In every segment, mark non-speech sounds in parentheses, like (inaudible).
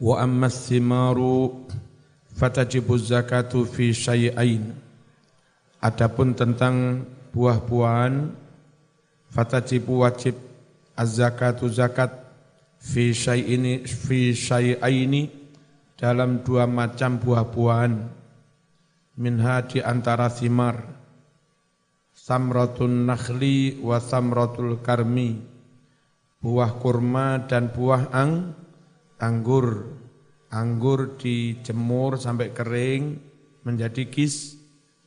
Wa amma thimaru fatajibu zakatu fi syai'ain. Adapun tentang buah-buahan fatajibu wajib az-zakatu zakat fi syai'ini fi syai'aini dalam dua macam buah-buahan minha di antara thimar samratun nakhli wa samratul karmi buah kurma dan buah ang anggur. Anggur dijemur sampai kering menjadi kis,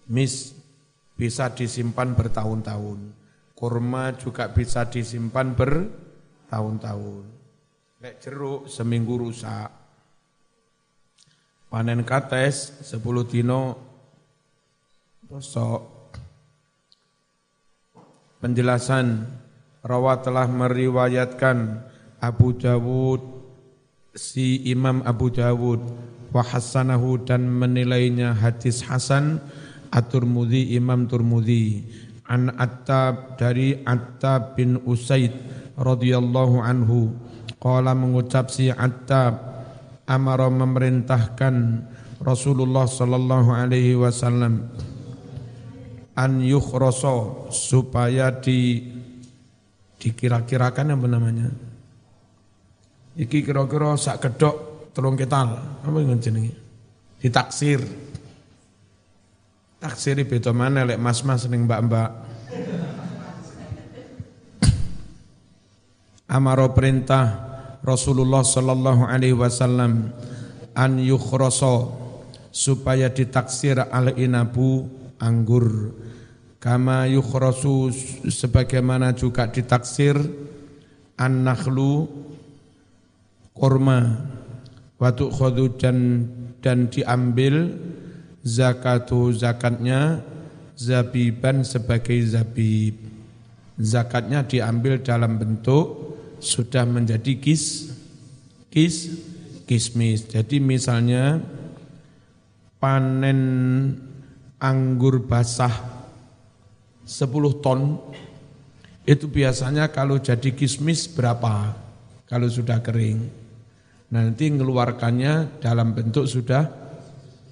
mis, bisa disimpan bertahun-tahun. Kurma juga bisa disimpan bertahun-tahun. Lek jeruk seminggu rusak. Panen kates sepuluh dino bosok. Penjelasan Rawa telah meriwayatkan Abu Dawud si Imam Abu Dawud wa hasanahu dan menilainya hadis hasan At-Turmudi Imam Turmudi an Attab dari Attab bin Usaid radhiyallahu anhu. Qala mengucap si Attab amara memerintahkan Rasulullah sallallahu alaihi wasallam an yukhrasa supaya di dikira-kirakan apa namanya Iki kira-kira sak kedok telung ketal. Apa yang jenenge? Ditaksir. Taksir beda mana lek mas-mas ning mbak-mbak. Amaro perintah Rasulullah sallallahu alaihi wasallam an yukhrasa supaya ditaksir al inabu anggur kama yukhrasu sebagaimana juga ditaksir an nakhlu kurma watu khodu dan dan diambil zakatu zakatnya zabiban sebagai zabib. Zakatnya diambil dalam bentuk sudah menjadi kis kis kismis. Jadi misalnya panen anggur basah 10 ton itu biasanya kalau jadi kismis berapa? Kalau sudah kering nanti mengeluarkannya dalam bentuk sudah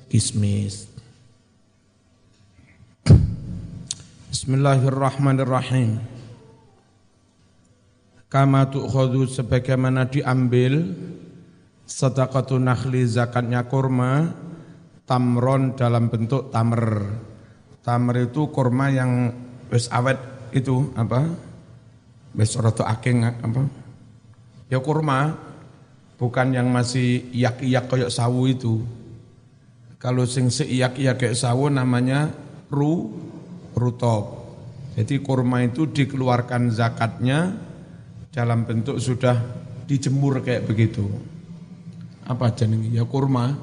kismis. Bismillahirrahmanirrahim. Kama tu'khadhu sebagaimana diambil sedekatun nakhli zakatnya kurma tamron dalam bentuk tamer. Tamer itu kurma yang wis awet itu apa? Wis rada akeh apa? Ya kurma bukan yang masih iyak-iyak kayak sawu itu. Kalau sing seiyak-iyak kayak sawu namanya ru rutop. Jadi kurma itu dikeluarkan zakatnya dalam bentuk sudah dijemur kayak begitu. Apa jenenge? Ya kurma.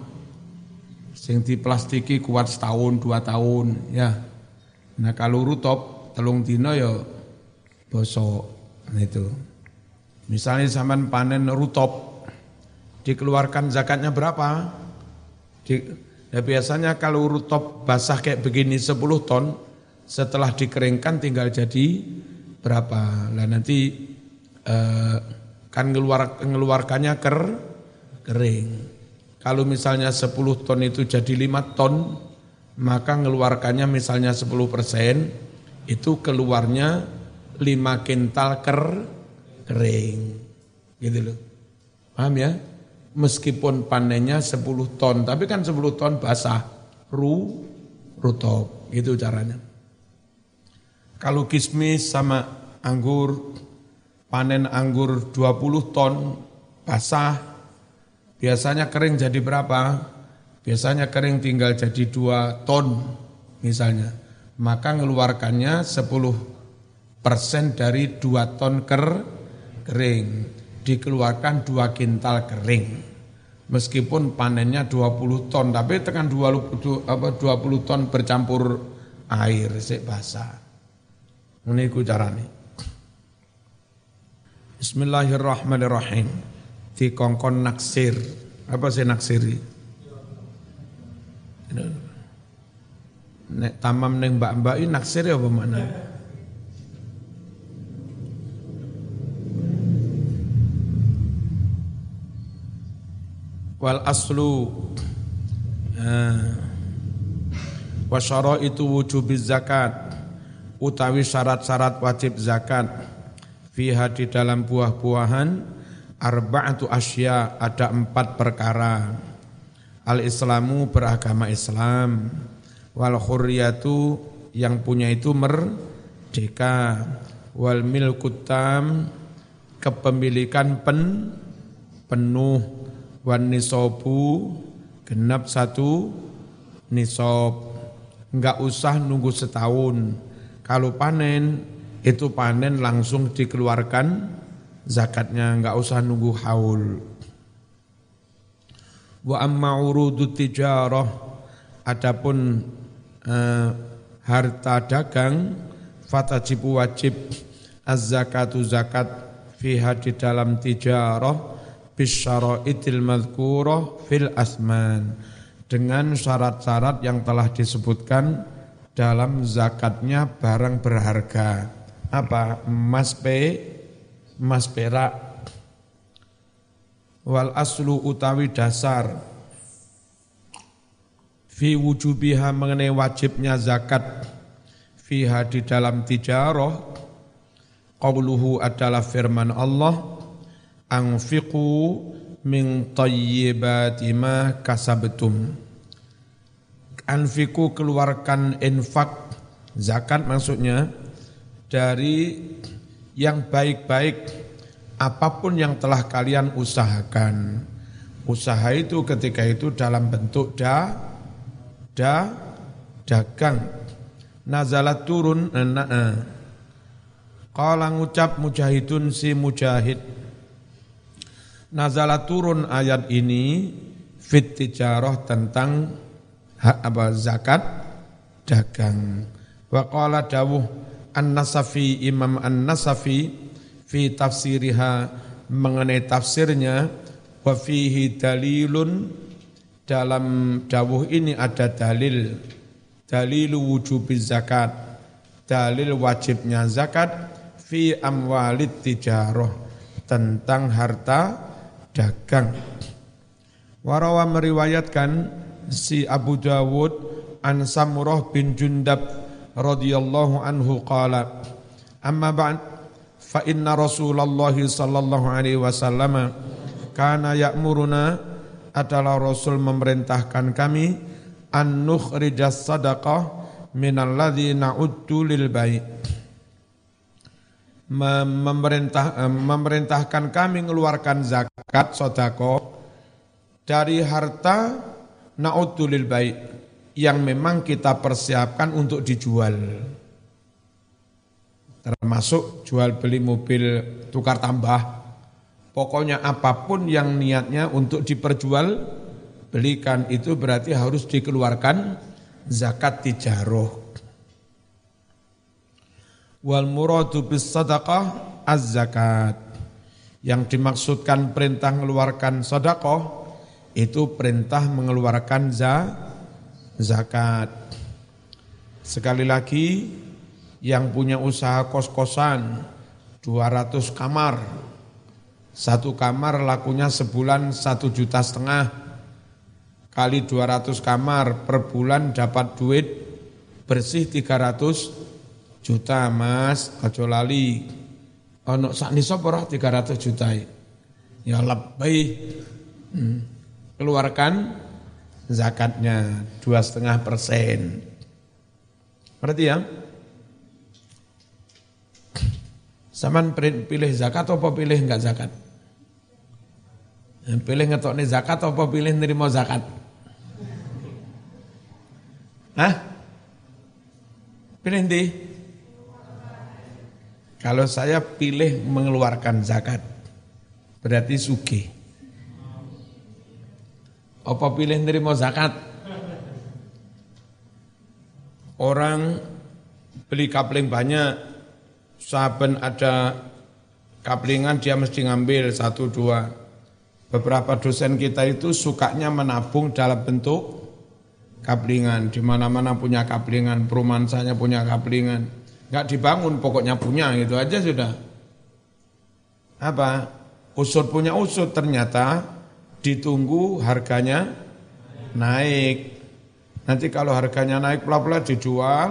Sing diplastiki kuat setahun dua tahun ya. Nah kalau rutop telung dino ya bosok nah itu. Misalnya zaman panen rutop dikeluarkan zakatnya berapa? Di, ya biasanya kalau rutop basah kayak begini 10 ton, setelah dikeringkan tinggal jadi berapa? Lah nanti eh, kan ngeluar, ngeluarkannya ker, kering. Kalau misalnya 10 ton itu jadi 5 ton, maka ngeluarkannya misalnya 10 persen, itu keluarnya 5 kintal ker, kering. Gitu loh. Paham ya? Meskipun panennya 10 ton, tapi kan 10 ton basah, ru, rutop, gitu caranya. Kalau kismis sama anggur, panen anggur 20 ton, basah, biasanya kering jadi berapa? Biasanya kering tinggal jadi 2 ton misalnya. Maka mengeluarkannya 10 persen dari 2 ton ker, kering. Dikeluarkan 2 kintal kering meskipun panennya 20 ton tapi tekan 20, apa, 20 ton bercampur air sik basah. Ini ku carane. Bismillahirrahmanirrahim. Di kongkon naksir. Apa sih naksiri? Nek tamam neng mbak-mbak ini naksir ya apa wal aslu uh, wa itu wujubiz zakat utawi syarat-syarat wajib zakat. Fiha di dalam buah-buahan arba'atu asya ada empat perkara. Al islamu beragama Islam. Wal khurriyatu yang punya itu merdeka. Wal milkutam kepemilikan pen penuh wan nisobu genap satu nisob enggak usah nunggu setahun. Kalau panen itu panen langsung dikeluarkan zakatnya. Enggak usah nunggu haul. Wa amma urudu tijarah. Adapun eh, harta dagang fatajibu wajib. Az-zakatu zakat fiha di dalam tijarah bisyaraitil madhkurah fil asman. Dengan syarat-syarat yang telah disebutkan dalam zakatnya barang berharga. Apa? Emas pe emas perak. Wal aslu utawi dasar. Fi wujubiha mengenai wajibnya zakat. Fiha di dalam tijarah. Qauluhu adalah firman Allah anfiqu min tayyibati ma kasabtum. Anfiqu keluarkan infak zakat maksudnya dari yang baik-baik apa pun yang telah kalian usahakan. Usaha itu ketika itu dalam bentuk da da dagang. Nazalat turun eh. Qala ngucap mujahidun si mujahid Nazalat turun ayat ini fit tijarah tentang hak apa zakat dagang. Wa qala dawuh An-Nasafi Imam An-Nasafi fi tafsiriha mengenai tafsirnya wa fihi dalilun dalam dawuh ini ada dalil dalil wujub zakat dalil wajibnya zakat fi amwalid tijarah tentang harta dagang. Warawa meriwayatkan si Abu Dawud an Samurah bin Jundab radhiyallahu anhu qala amma ba'd fa inna Rasulullah sallallahu alaihi wasallam kana ya'muruna adalah Rasul memerintahkan kami an nukhrijas sadaqah minalladzi na'uddu lil bait memerintah memerintahkan kami mengeluarkan zakat sodako dari harta na'uddu lil bait yang memang kita persiapkan untuk dijual termasuk jual beli mobil tukar tambah Pokoknya apa pun yang niatnya untuk diperjual belikan itu berarti harus dikeluarkan zakat tijaroh. Wal muradu bis sadaqah az zakat. Yang dimaksudkan perintah mengeluarkan sedekah itu perintah mengeluarkan za, zakat. Sekali lagi yang punya usaha kos-kosan 200 kamar satu kamar lakunya sebulan satu juta setengah. Kali 200 kamar per bulan dapat duit bersih 300 juta mas. Ajo lali. Ono sak nisab ora 300 juta. Ya lebih. Hmm. Keluarkan zakatnya dua setengah persen. Berarti ya? Saman pilih zakat atau pilih enggak zakat? Pilih ngetokne zakat apa pilih nerima zakat? Hah? Pilih ndi? Kalau saya pilih mengeluarkan zakat, berarti suki. Apa pilih nerima zakat? Orang beli kapling banyak, saben ada kaplingan dia mesti ngambil satu dua Beberapa dosen kita itu sukanya menabung dalam bentuk kaplingan. Di mana-mana punya kaplingan, perumahan saya punya kaplingan. Enggak dibangun, pokoknya punya, itu aja sudah. Apa? Usut punya usut, ternyata ditunggu harganya naik. Nanti kalau harganya naik pelan-pelan dijual,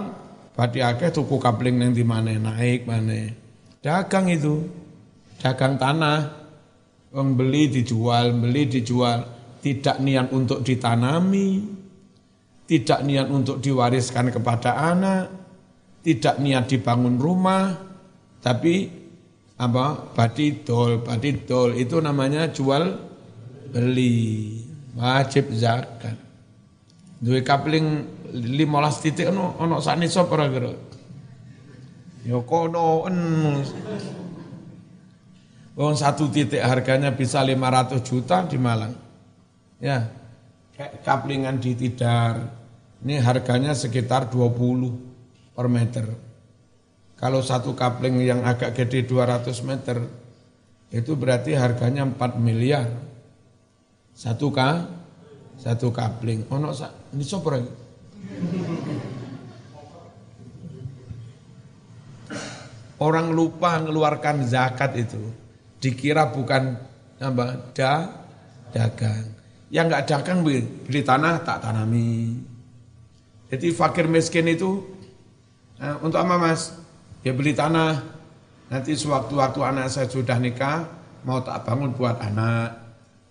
Badi akeh tuku kapling yang di mana naik mana. Dagang itu, dagang tanah. Orang beli dijual, beli dijual. Tidak niat untuk ditanami, tidak niat untuk diwariskan kepada anak, tidak niat dibangun rumah, tapi apa? Badi dol, badi dol itu namanya jual beli, wajib zakat. Duwe kapling 15 titik ono ono sakne sapa ora kira. Ya kono Wong satu titik harganya bisa 500 juta di Malang. Ya, kayak kaplingan di Tidar. Ini harganya sekitar 20 per meter. Kalau satu kapling yang agak gede 200 meter, itu berarti harganya 4 miliar. Satu ka, satu kapling. Ono ini sopor Orang lupa mengeluarkan zakat itu dikira bukan apa da dagang. Yang enggak dagang beli, beli tanah tak tanami. Jadi fakir miskin itu nah, untuk apa mas? Ya beli tanah. Nanti sewaktu-waktu anak saya sudah nikah mau tak bangun buat anak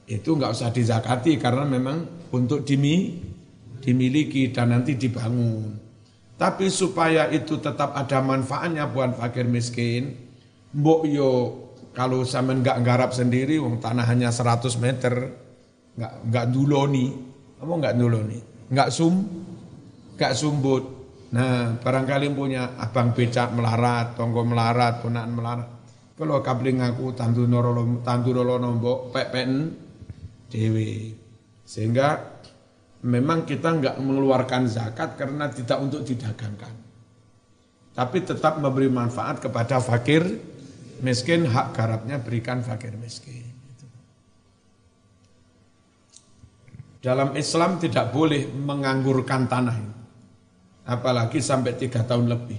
itu enggak usah dizakati karena memang untuk dimi dimiliki dan nanti dibangun. Tapi supaya itu tetap ada manfaatnya buat fakir miskin, mbok yo kalau sama nggak garap sendiri, wong tanah hanya 100 meter, nggak nggak duloni, kamu nggak duloni, nggak sum, nggak sumbut. Nah, barangkali punya abang becak melarat, tonggo melarat, punaan melarat. Kalau kabling aku tandu norolo tandu rolo nombok pepen dewi. Sehingga memang kita nggak mengeluarkan zakat karena tidak untuk didagangkan. Tapi tetap memberi manfaat kepada fakir miskin, hak garapnya berikan fakir miskin. Dalam Islam tidak boleh menganggurkan tanah. Apalagi sampai tiga tahun lebih.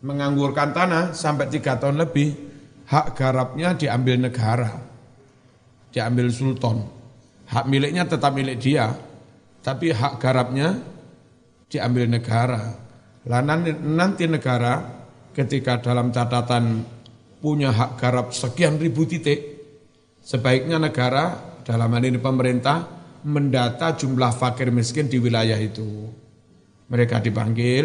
Menganggurkan tanah sampai tiga tahun lebih, hak garapnya diambil negara. Diambil sultan. Hak miliknya tetap milik dia, tapi hak garapnya diambil negara. Lah nanti negara ketika dalam catatan punya hak garap sekian ribu titik, sebaiknya negara dalam hal ini pemerintah mendata jumlah fakir miskin di wilayah itu. Mereka dipanggil,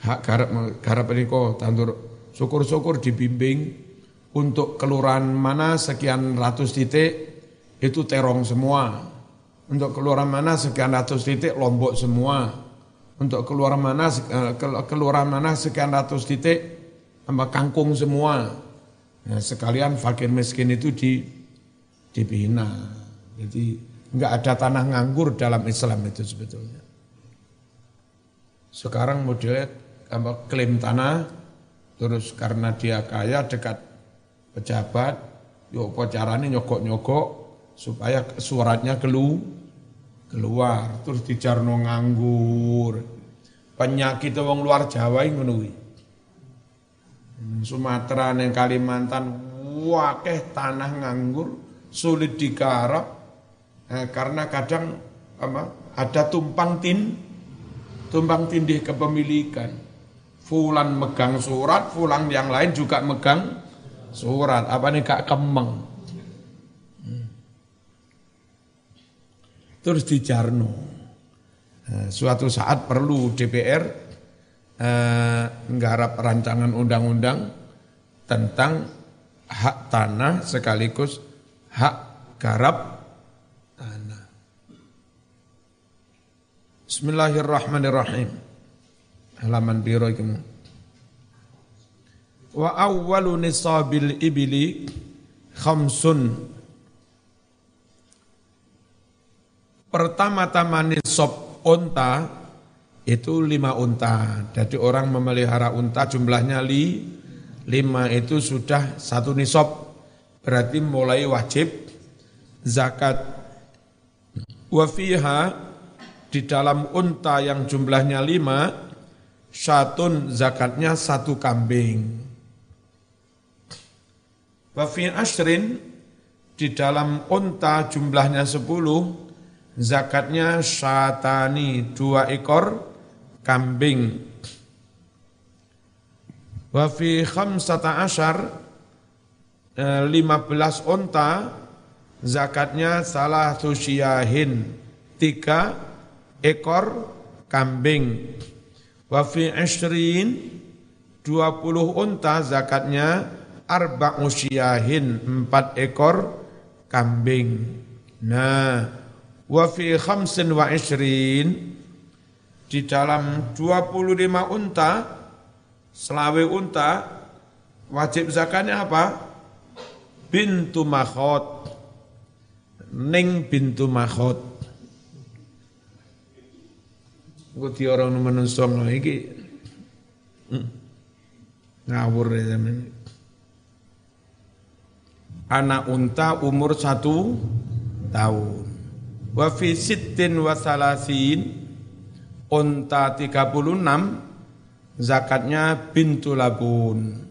hak garap, garap ini kok tandur syukur-syukur dibimbing untuk kelurahan mana sekian ratus titik itu terong semua untuk keluar mana sekian ratus titik Lombok semua. Untuk keluar mana eh, keluar mana sekian ratus titik tambah kangkung semua. Ya, sekalian fakir miskin itu di dibina. Jadi enggak ada tanah nganggur dalam Islam itu sebetulnya. Sekarang modelnya klaim tanah terus karena dia kaya dekat pejabat, yuk caranya nyogok-nyogok supaya suratnya keluar keluar terus dijarno nganggur. Penyakit wong luar Jawa ngono kuwi. Sumatera neng Kalimantan wakeh tanah nganggur sulit digarap. Eh, karena kadang apa ada tumpang tin tumpang tindih kepemilikan. Fulan megang surat fulan yang lain juga megang surat. Apa nih kak kemeng. Terus dijarno. Nah, suatu saat perlu DPR eh, rancangan undang-undang tentang hak tanah sekaligus hak garap Bismillahirrahmanirrahim. Halaman biro itu. Wa awwalu nisabil ibili khamsun Pertama-tama nisab unta itu lima unta. Jadi orang memelihara unta jumlahnya li, lima itu sudah satu nisab. Berarti mulai wajib zakat. Wafiha di dalam unta yang jumlahnya lima, syatun zakatnya satu kambing. Wafi ashrin di dalam unta jumlahnya sepuluh, zakatnya syatani dua ekor kambing. Wa fi khamsata asyar eh, lima belas unta zakatnya salah susyahin tiga ekor kambing. Wa fi dua puluh unta zakatnya arba'u syiyahin empat ekor kambing. Nah, wa fi khamsin wa ishrin di dalam 25 unta selawe unta wajib zakatnya apa? Bintu makhot. Ning bintu makhot. Gue orang menungso iki. Hmm. Ngawur ya zaman. Anak unta umur satu tahun. Wa fi sittin wa salasin unta 36 zakatnya bintu labun.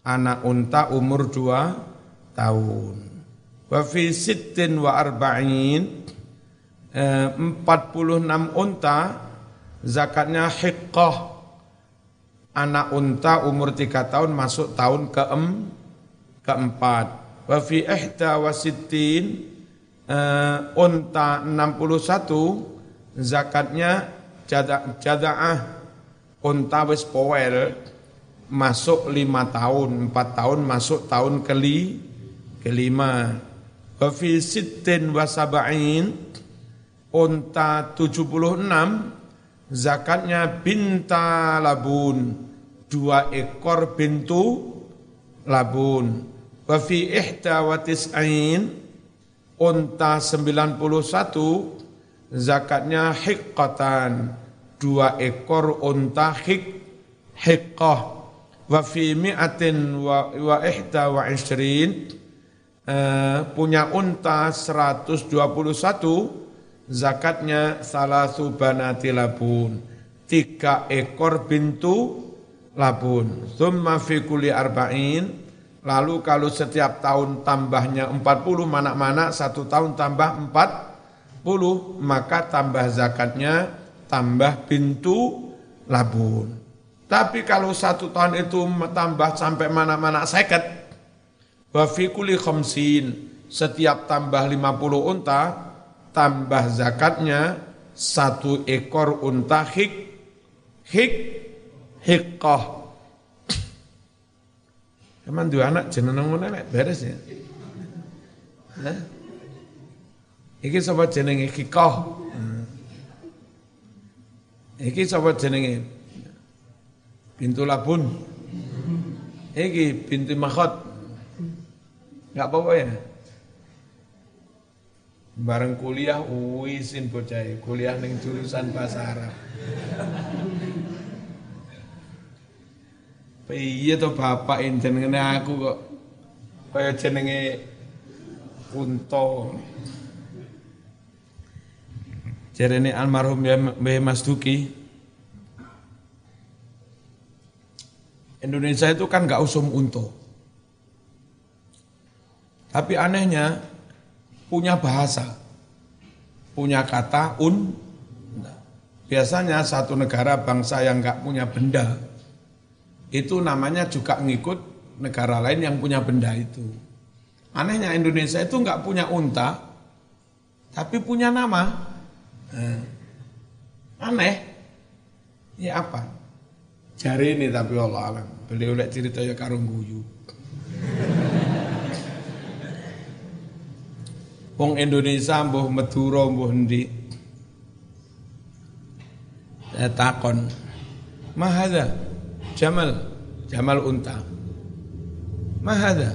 Anak unta umur 2 tahun. Wa fi sittin wa arba'in 46 eh, unta zakatnya hiqqah. Anak unta umur 3 tahun masuk tahun ke-em, keempat. Wa fi ihda wa sittin uh, unta 61 zakatnya jadaah unta wis powel masuk lima tahun, empat tahun masuk tahun keli, kelima. Wafi sittin wasaba'in unta 76 zakatnya binta labun. Dua ekor bintu labun. Wafi ihta wa tis'ain. Unta 91 zakatnya hiqqatan. Dua ekor unta hik hiqqah. Wa fi mi'atin wa, wa ihda wa ishrin uh, punya unta 121 zakatnya salah subanati labun. Tiga ekor bintu labun. Thumma fi kulli arba'in. Lalu kalau setiap tahun tambahnya 40 mana-mana satu tahun tambah 4 maka tambah zakatnya tambah pintu labun. Tapi kalau satu tahun itu tambah sampai mana-mana seket, wafikuli khamsin, setiap tambah 50 unta, tambah zakatnya satu ekor unta hik, hik, hikkoh. Emang dua anak jenengan mana beres ya? Hah? Iki sapa jenenge Kikoh? Hmm. Iki sapa jenenge? Pintu Labun. Iki pintu Makhot. Enggak apa-apa ya? Bareng kuliah uwisin bocah kuliah ning jurusan bahasa Arab. Piye to bapak jenenge aku kok kaya jenenge Kunto. Jarene almarhum Mbah Mas Duki. Indonesia itu kan gak usum unto. Tapi anehnya punya bahasa, punya kata un. Biasanya satu negara bangsa yang gak punya benda, itu namanya juga ngikut negara lain yang punya benda itu. Anehnya Indonesia itu nggak punya unta, tapi punya nama. Eh, aneh. Ya apa? Cari ini tapi Allah alam. Beliau lihat cerita ya karung guyu. Wong Indonesia mbuh Madura mbuh endi. Saya takon. Mahada Jamal. Jamal unta. Mahada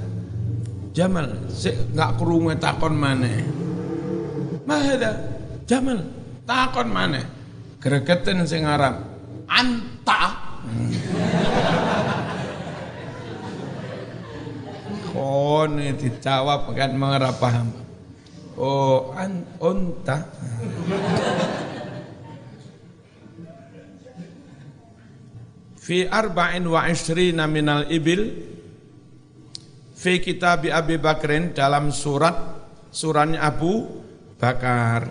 Jamal. Sik enggak krungu takon mana? Mahada Jamal. Takon mana gregetan sing Arab. Anta. (laughs) Kon dijawab kan mengira paham oh an unta fi arba'in wa ishrina minal ibil fi kitab Abi Bakrin dalam surat suratnya Abu Bakar.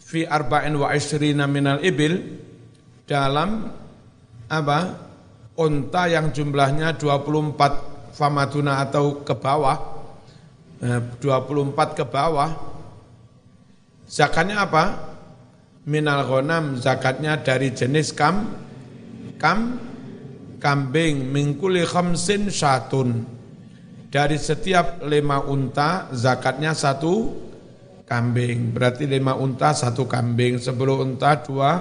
Fi arba'in wa isrina minal ibil dalam apa? Unta yang jumlahnya 24 famaduna atau ke bawah 24 eh, ke bawah zakatnya apa minal ghanam zakatnya dari jenis kam kam kambing mingkuli khamsin syatun dari setiap lima unta zakatnya satu kambing. Berarti lima unta satu kambing. Sepuluh unta dua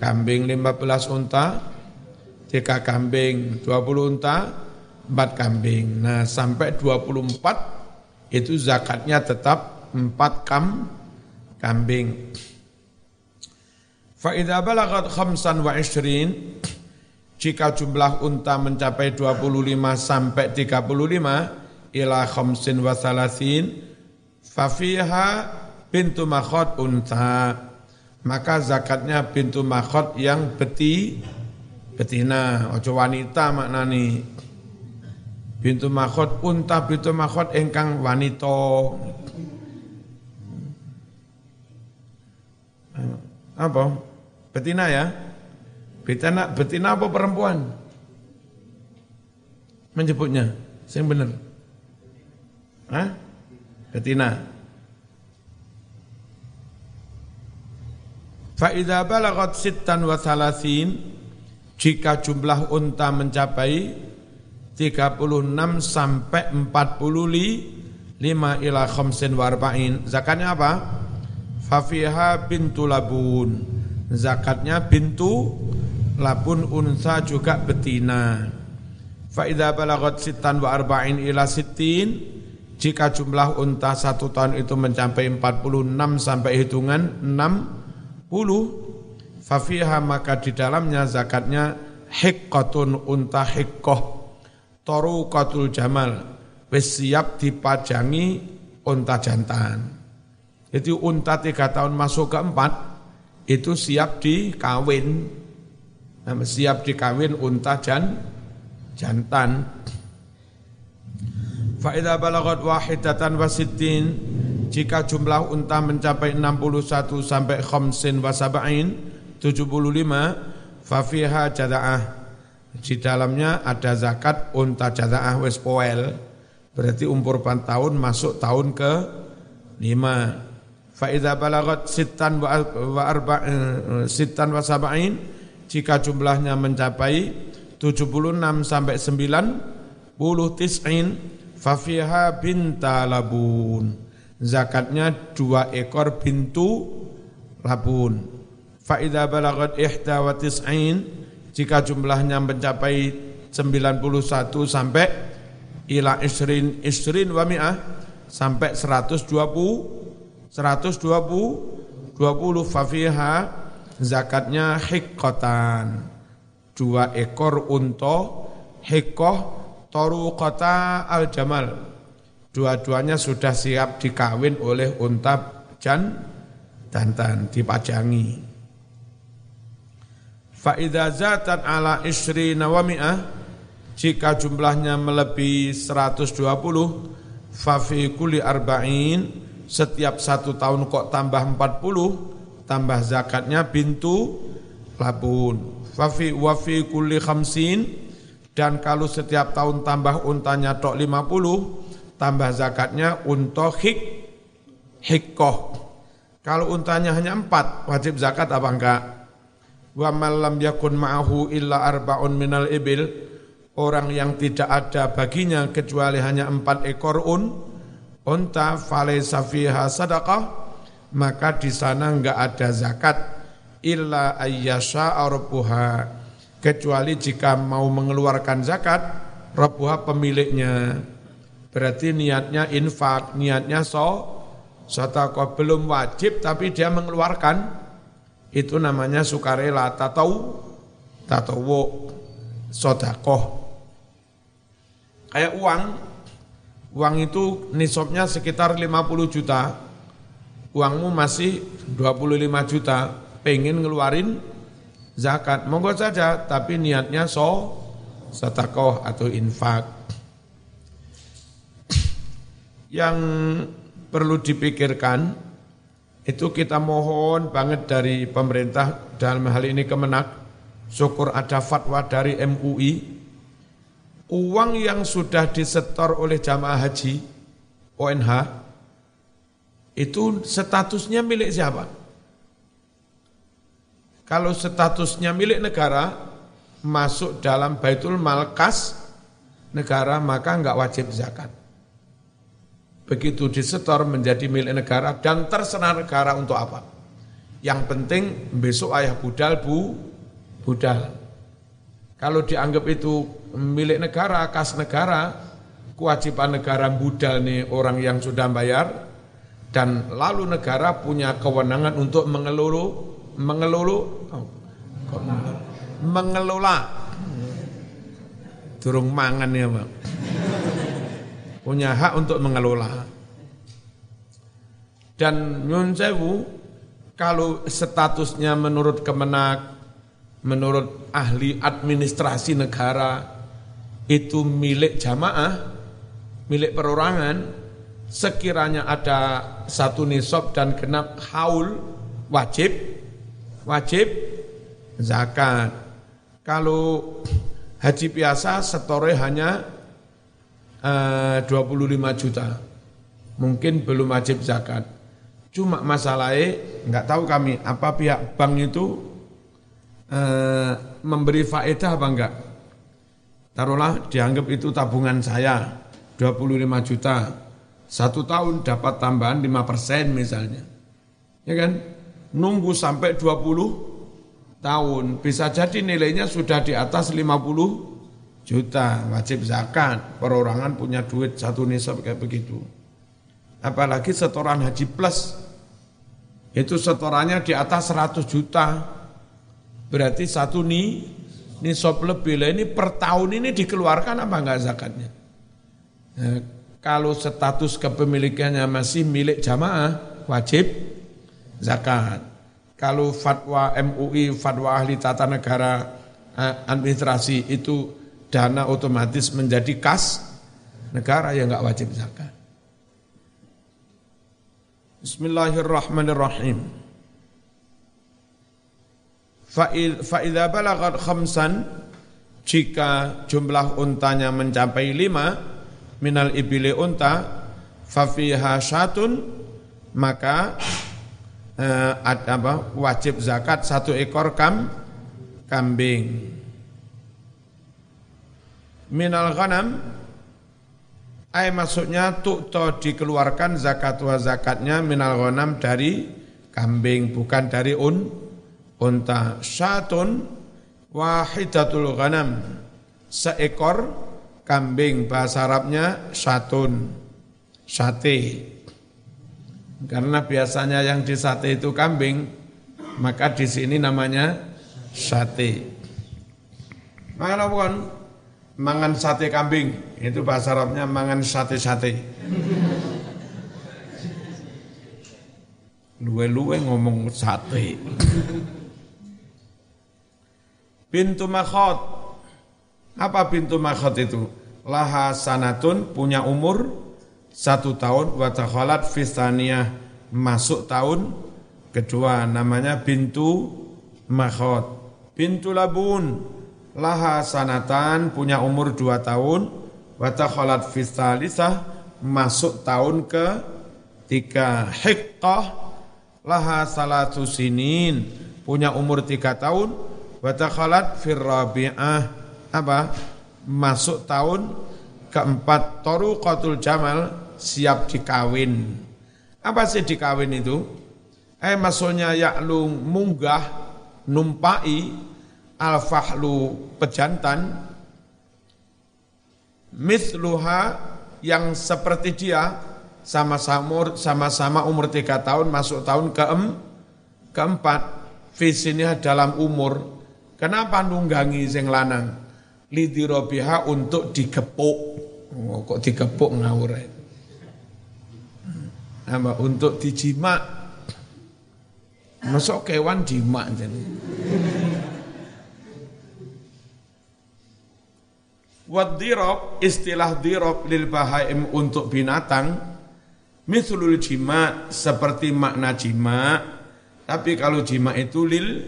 kambing. Lima belas unta tiga kambing. Dua puluh unta empat kambing. Nah sampai dua puluh empat itu zakatnya tetap empat kam kambing. Fa'idha balagat khamsan wa ishrin, jika jumlah unta mencapai 25 sampai 35 ila khamsin wa salasin fafiha pintu makhot unta. Maka zakatnya pintu makhot yang beti betina. Ojo wanita maknani pintu makhot unta pintu makhot engkang wanita apa betina ya Betina, betina apa perempuan? Menyebutnya, yang benar. Hah? Betina. Fa'idha balagat sittan wa jika jumlah unta mencapai 36 sampai 45 ila khamsin warba'in. Zakatnya apa? Fafiha bintu labun. Zakatnya bintu lapun unsa juga betina. Faida balagot sitan wa arba'in ila sitin, jika jumlah unta satu tahun itu mencapai 46 sampai hitungan 60, fafiha maka di dalamnya zakatnya hikkotun unta hikkoh, toru kotul jamal, wis siap dipajangi unta jantan. Jadi unta tiga tahun masuk ke empat, itu siap dikawin nah, siap dikawin unta dan jantan. Faida balagot wahidatan wasitin jika jumlah unta mencapai 61 sampai khamsin wasaba'in 75 fafiha jada'ah di dalamnya ada zakat unta jada'ah wes poel. Berarti umur 4 tahun masuk tahun ke 5 faida balagot sitan wa, arba eh, sitan wasaba'in jika jumlahnya mencapai 76 sampai 90 tis'in fafiha binta labun. Zakatnya dua ekor bintu labun. Faida balagat ihda wa tis'in jika jumlahnya mencapai 91 sampai ila isrin isrin wa mi'ah sampai 120 120 20 fafiha zakatnya hikotan dua ekor unta hikoh toru kota al jamal dua-duanya sudah siap dikawin oleh unta jan dantan dipajangi Fa'idha zatan ala isri nawami'ah jika jumlahnya melebihi 120 fafi kuli arba'in setiap satu tahun kok tambah 40 tambah zakatnya bintu labun. Wafi wafi kulli khamsin dan kalau setiap tahun tambah untanya tok 50 tambah zakatnya unta hik hikkoh. Kalau untanya hanya empat wajib zakat apa enggak? Wa malam yakun ma'ahu illa arba'un minal ibil. Orang yang tidak ada baginya kecuali hanya empat ekor un unta falaysa fiha sadaqah maka di sana enggak ada zakat illa ayyasha rabbuha. Kecuali jika mau mengeluarkan zakat rabbuha pemiliknya. Berarti niatnya infak niatnya so sedekah belum wajib tapi dia mengeluarkan itu namanya sukarela tatau tatawu sodakoh. Kayak uang uang itu nisabnya sekitar 50 juta. Uangmu masih 25 juta, pengen ngeluarin zakat, monggo saja, tapi niatnya so, satakoh atau infak. yang perlu dipikirkan itu kita mohon banget dari pemerintah dalam hal ini Kemenak, syukur ada fatwa dari MUI, uang yang sudah disetor oleh jamaah haji ONH itu statusnya milik siapa? Kalau statusnya milik negara masuk dalam baitul malkas negara maka enggak wajib zakat begitu disetor menjadi milik negara dan terserah negara untuk apa. Yang penting besok ayah budal bu budal. Kalau dianggap itu milik negara, kas negara, kewajiban negara budal nih orang yang sudah bayar dan lalu negara punya kewenangan untuk mengelola mengelola oh, mengelola turung mangan ya Bang punya hak untuk mengelola. Dan nyun sewu, kalau statusnya menurut Kemenak, menurut ahli administrasi negara, itu milik jamaah, milik perorangan, sekiranya ada satu nisab dan genap haul, wajib, wajib zakat. Kalau haji biasa setore hanya Eh, uh, 25 juta. Mungkin belum wajib zakat. Cuma masalahnya nggak tahu kami apa pihak bank itu uh, memberi faedah apa enggak. Taruhlah dianggap itu tabungan saya 25 juta. Satu tahun dapat tambahan 5 persen misalnya. Ya kan? Nunggu sampai 20 tahun. Bisa jadi nilainya sudah di atas 50 juta wajib zakat perorangan punya duit satu nisab kayak begitu. Apalagi setoran haji plus. Itu setorannya di atas 100 juta. Berarti satu nih nisab lebih. Lah ini per tahun ini dikeluarkan apa enggak zakatnya? Nah, kalau status kepemilikannya masih milik jamaah wajib zakat. Kalau fatwa MUI fatwa ahli tata negara eh, administrasi itu dana otomatis menjadi kas negara yang enggak wajib zakat. Bismillahirrahmanirrahim. Fa'idha balagat khamsan, jika jumlah untanya mencapai lima, minal ibili unta, fafiha syatun, maka eh, apa, wajib zakat satu ekor kam, kambing minal ghanam. Ay maksudnya tukto dikeluarkan zakat wa zakatnya minal ghanam dari kambing bukan dari un unta. Syatun wahidatul ghanam. Seekor kambing bahasa Arabnya syatun. Sate. Karena biasanya yang di sate itu kambing maka di sini namanya sate. Bukan mangan sate kambing. Itu bahasa Arabnya mangan sate-sate. Luwe-luwe ngomong sate. Pintu makhot. Apa pintu makhot itu? Laha sanatun punya umur satu tahun watakhalat fistaniyah masuk tahun kedua namanya pintu makhot. Pintu labun laha sanatan punya umur dua tahun. Watakhalat fistalisah masuk tahun ke tiga. Hiqqah laha salatu sinin punya umur tiga tahun. Watakhalat firrabi'ah apa? Masuk tahun keempat. Toruqatul jamal siap dikawin. Apa sih dikawin itu? Eh maksudnya ya'lu munggah numpai al-fahlu pejantan misluha yang seperti dia sama-sama sama-sama umur tiga tahun masuk tahun keem, keempat visinya dalam umur. Kenapa nunggangi sing lanang? Lidirobiha untuk digepuk. Oh, kok digepuk ngawur nama untuk dijimak. Masuk kewan jimak jadi Wad istilah dirob lil bahaim untuk binatang Mithlul jima seperti makna jima, tapi kalau jima itu lil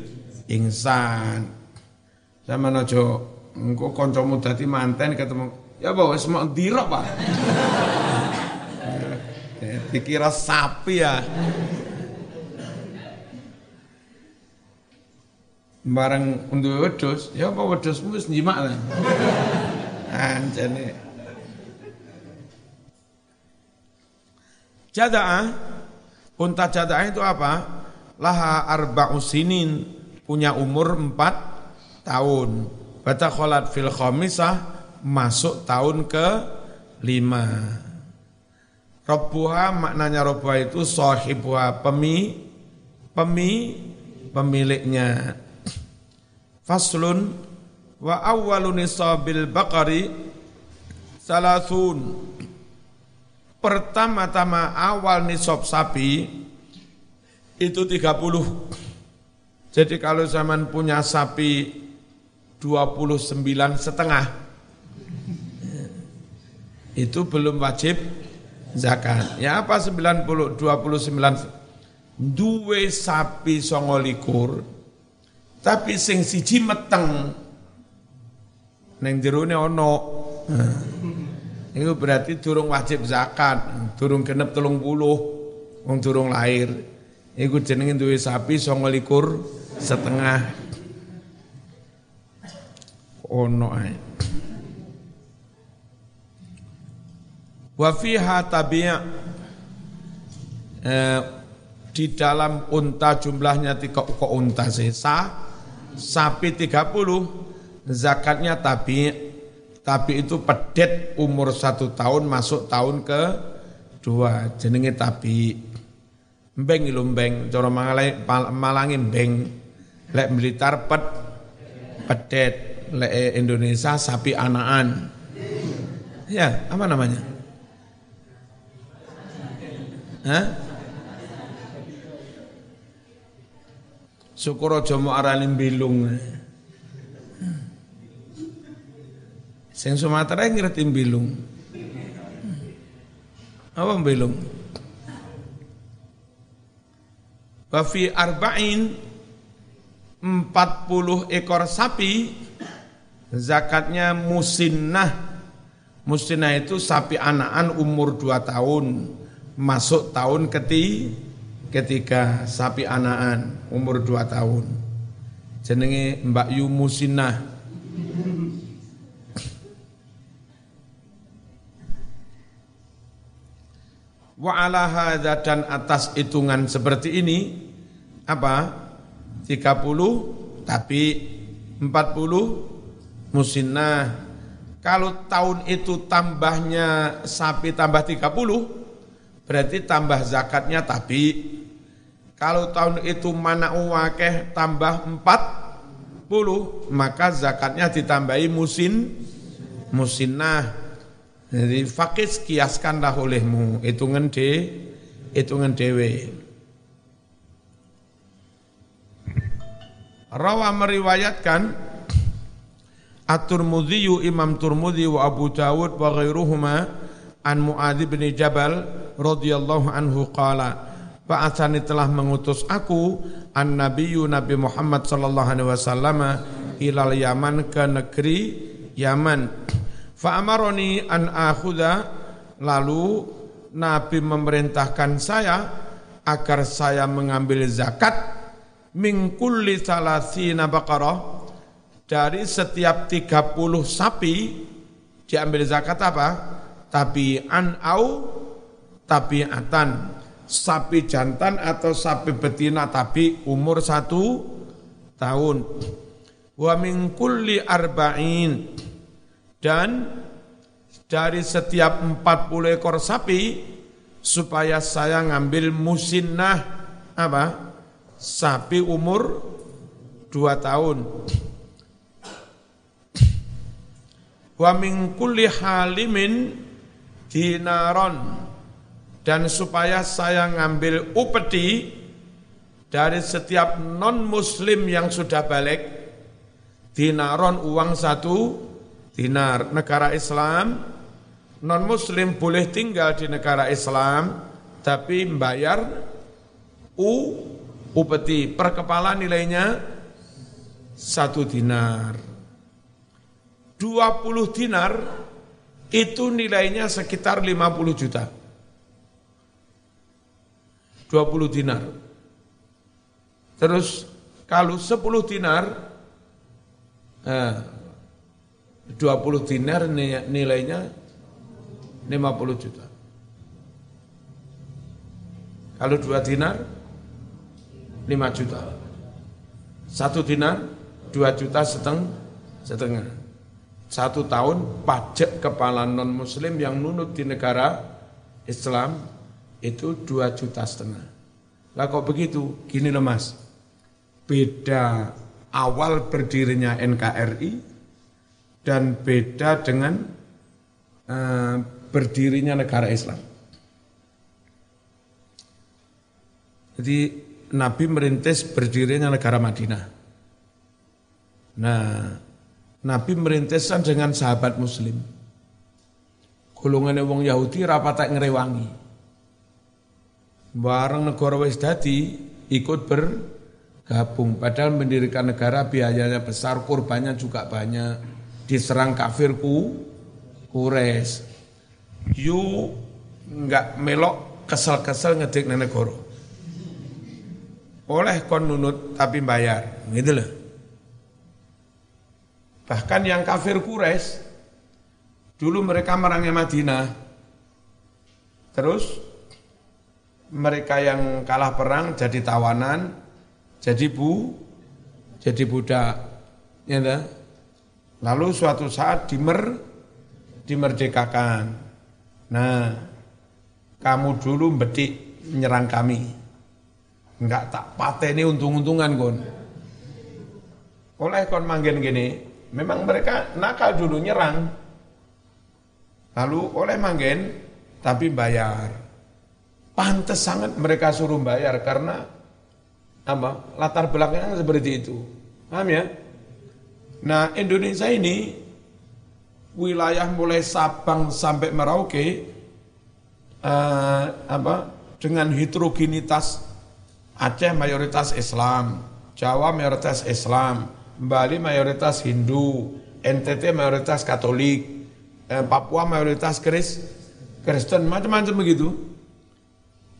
insan. Sama nojo, engko kancamu dadi manten ketemu, ya bawa semua dirok Pak. (laughs) Dikira sapi ya. Bareng untuk wedus, ya apa wedusmu wis nyimak lah. Anjane. Jada'ah, unta jada'ah itu apa? Laha arba'u sinin, punya umur empat tahun. Baca kholat fil khomisah, masuk tahun ke lima. Robbuha maknanya robbuha itu sohibuha pemi, pemi, pemiliknya. Faslun wa awwalu nisabil baqari salasun pertama-tama awal nisab sapi itu 30. Jadi kalau zaman punya sapi 29 setengah itu belum wajib zakat. Ya apa 90 29 duwe sapi songo likur tapi sing siji meteng neng jerone ono. Itu berarti durung wajib zakat, durung genep telung puluh, wong durung lahir. Iku jenengin duwe sapi songo likur setengah. Ono ae. Wa fiha tabi'a eh, di dalam unta jumlahnya tiga kok unta sesa sapi 30 zakatnya tabi' tapi itu pedet umur satu tahun masuk tahun ke dua. Jenenge tapi mbeng ilu mbeng cara malangi mbeng. Lek militar pet pedet lek Indonesia sapi anaan. Ya apa namanya? Hah? Syukur aja mau arani bilung. Sing Sumatera ngerti bilung. Apa bilung? Wa arba'in 40 ekor sapi zakatnya musinnah. Musinnah itu sapi anakan umur 2 tahun masuk tahun keti ketiga sapi anakan umur 2 tahun. Jenenge Mbak Yu Musinnah. Wa ala hadha dan atas hitungan seperti ini apa? 30 tapi 40 musinnah. Kalau tahun itu tambahnya sapi tambah 30 berarti tambah zakatnya tapi kalau tahun itu mana uwakeh tambah 40 maka zakatnya ditambahi musin musinnah jadi fakis kiaskanlah olehmu hitungan de hitungan dewe. Rawa meriwayatkan At-Turmudzi Imam Turmudzi wa Abu Dawud wa ghairuhuma an Muadz bin Jabal radhiyallahu anhu qala Ba'atsani telah mengutus aku an nabiyyu Nabi Muhammad sallallahu alaihi wasallam ilal Yaman ke negeri Yaman Fa'amaroni an akhudha. Lalu Nabi memerintahkan saya agar saya mengambil zakat min kulli salasina baqarah. Dari setiap 30 sapi diambil zakat apa? Tabi'an au tabi'atan sapi jantan atau sapi betina tapi umur satu tahun. Wa min kulli arba'in dan dari setiap 40 ekor sapi supaya saya ngambil musinnah apa? Sapi umur 2 tahun. Wa min kulli halimin dinaron dan supaya saya ngambil upeti dari setiap non muslim yang sudah balik dinaron uang satu dinar negara Islam non muslim boleh tinggal di negara Islam tapi membayar u upeti per kepala nilainya satu dinar. 20 dinar itu nilainya sekitar 50 juta. 20 dinar. Terus kalau 10 dinar, eh, 20 dinar nilainya 50 juta. Kalau 2 dinar, 5 juta. Satu dinar, 2 juta seteng, setengah. Satu tahun pajak kepala non muslim yang nunut di negara Islam itu 2 juta setengah. Lah kok begitu? Gini loh mas, beda awal berdirinya NKRI dan beda dengan uh, berdirinya negara Islam. Jadi Nabi merintis berdirinya negara Madinah. Nah, Nabi merintiskan dengan sahabat Muslim. Golongan wong Yahudi rapatak ngerewangi. Barang negara wis dadi ikut bergabung. Padahal mendirikan negara biayanya besar, kurbannya juga banyak. Diserang kafirku, kures. You nggak melok kesel-kesel ngedik negara oleh kon nunut tapi bayar, gitu loh. Bahkan yang kafir Quraisy dulu mereka merangnya Madinah. Terus mereka yang kalah perang jadi tawanan, jadi bu, jadi budak. Ya Lalu suatu saat dimer dimerdekakan. Nah, kamu dulu betik menyerang kami Enggak tak pateni untung-untungan kon. Oleh kon manggen gini, memang mereka nakal dulu nyerang. Lalu oleh manggen tapi bayar. Pantes sangat mereka suruh bayar karena apa? Latar belakangnya seperti itu. Paham ya? Nah, Indonesia ini wilayah mulai Sabang sampai Merauke uh, apa? dengan heterogenitas Aceh mayoritas Islam, Jawa mayoritas Islam, Bali mayoritas Hindu, NTT mayoritas Katolik, eh, Papua mayoritas Kris, Kristen, macam-macam begitu.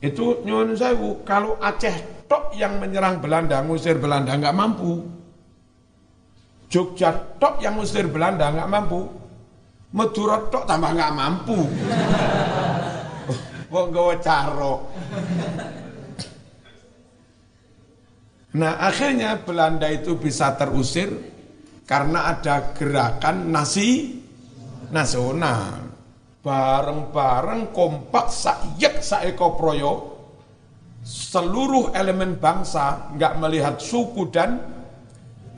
Itu nyuwun sewu, kalau Aceh tok yang menyerang Belanda, ngusir Belanda nggak mampu. Jogja tok yang ngusir Belanda nggak mampu. Madura tok tambah nggak mampu. (laughs) Wong gawe caro. Nah akhirnya Belanda itu bisa terusir karena ada gerakan nasi nasional. Bareng-bareng kompak sayak saeko proyo, seluruh elemen bangsa nggak melihat suku dan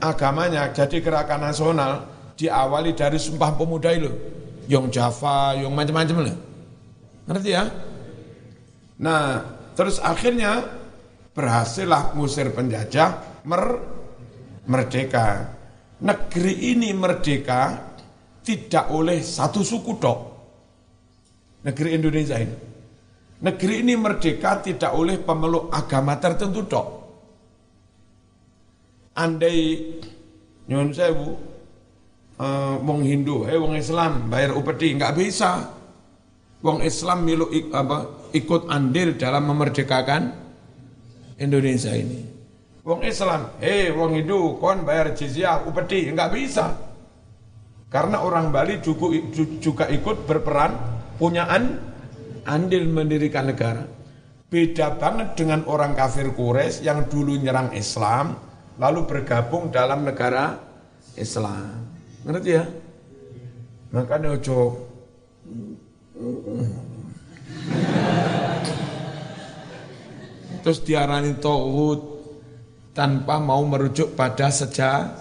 agamanya. Jadi gerakan nasional diawali dari Sumpah Pemuda itu. Yang Java, yang macam-macam lah. Ngerti ya? Nah, terus akhirnya berhasillah ngusir penjajah mer merdeka. Negeri ini merdeka tidak oleh satu suku dok. Negeri Indonesia ini. Negeri ini merdeka tidak oleh pemeluk agama tertentu dok. Andai nyun sewu uh, wong Hindu, eh wong Islam bayar upeti nggak bisa. Wong Islam milu apa, ikut andil dalam memerdekakan Indonesia ini. Wong Islam, eh wong Hindu kon bayar jizyah upeti, enggak bisa. Karena orang Bali juga, juga ikut berperan punya an, andil mendirikan negara. Beda banget dengan orang kafir Quraisy yang dulu nyerang Islam lalu bergabung dalam negara Islam. Ngerti ya? Makanya ojo terus diarani tauhid tanpa mau merujuk pada sejarah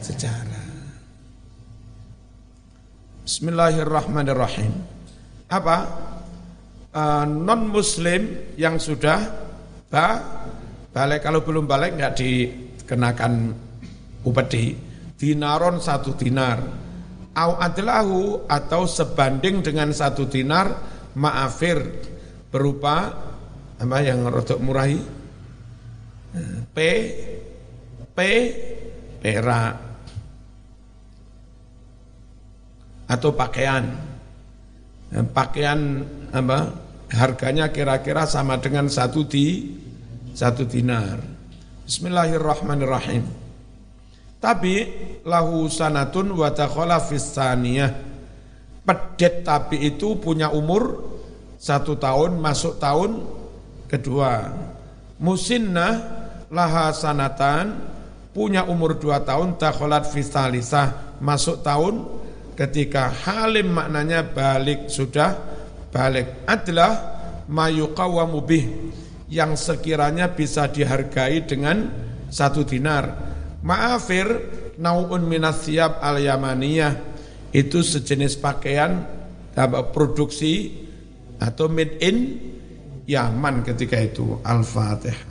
sejarah. Bismillahirrahmanirrahim. Apa? Uh, e, non muslim yang sudah ba, balik kalau belum balik nggak dikenakan upeti dinaron satu dinar. Au adlahu atau sebanding dengan satu dinar maafir berupa apa yang rodok murahi? P P perak. Atau pakaian. Pakaian apa harganya kira-kira sama dengan satu di satu dinar Bismillahirrahmanirrahim. Tapi lahu sanatun wa takhala pedet tapi itu punya umur satu tahun masuk tahun kedua. Musinnah laha sanatan punya umur dua tahun takholat fistalisah masuk tahun ketika halim maknanya balik sudah balik. Adalah mayuqawamu bih yang sekiranya bisa dihargai dengan satu dinar. Ma'afir nau'un minas siap al-yamaniyah. Itu sejenis pakaian produksi atau made in Yaman ketika itu. Al-Fatihah